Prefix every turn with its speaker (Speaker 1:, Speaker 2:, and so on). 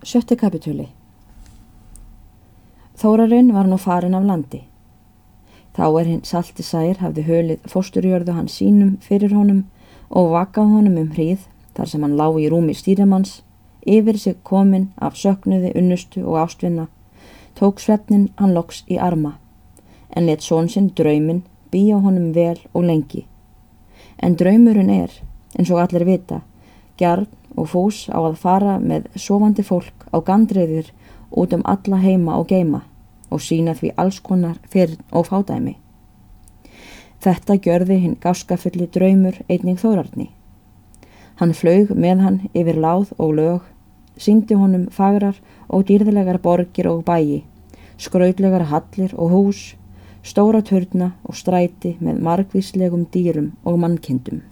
Speaker 1: Sjötti kapitúli Þórarinn var nú farin af landi. Þá er hinn salti sær hafði hölið fósturjörðu hans sínum fyrir honum og vakað honum um hríð þar sem hann lág í rúmi stýrimanns, yfir sig komin af söknuði, unnustu og ástvinna, tók svefnin hann loks í arma, en let svonsinn drauminn býja honum vel og lengi. En draumurinn er, eins og allir vita, gjarn og fús á að fara með sofandi fólk á gandriðir út um alla heima og geima og sína því alls konar fyrir og fádæmi. Þetta gjörði hinn gáskafulli draumur einning þórarni. Hann flög með hann yfir láð og lög, syngdi honum fagrar og dýrðilegar borgir og bæi, skrautlegar hallir og hús, stóra törna og stræti með margvíslegum dýrum og mannkindum.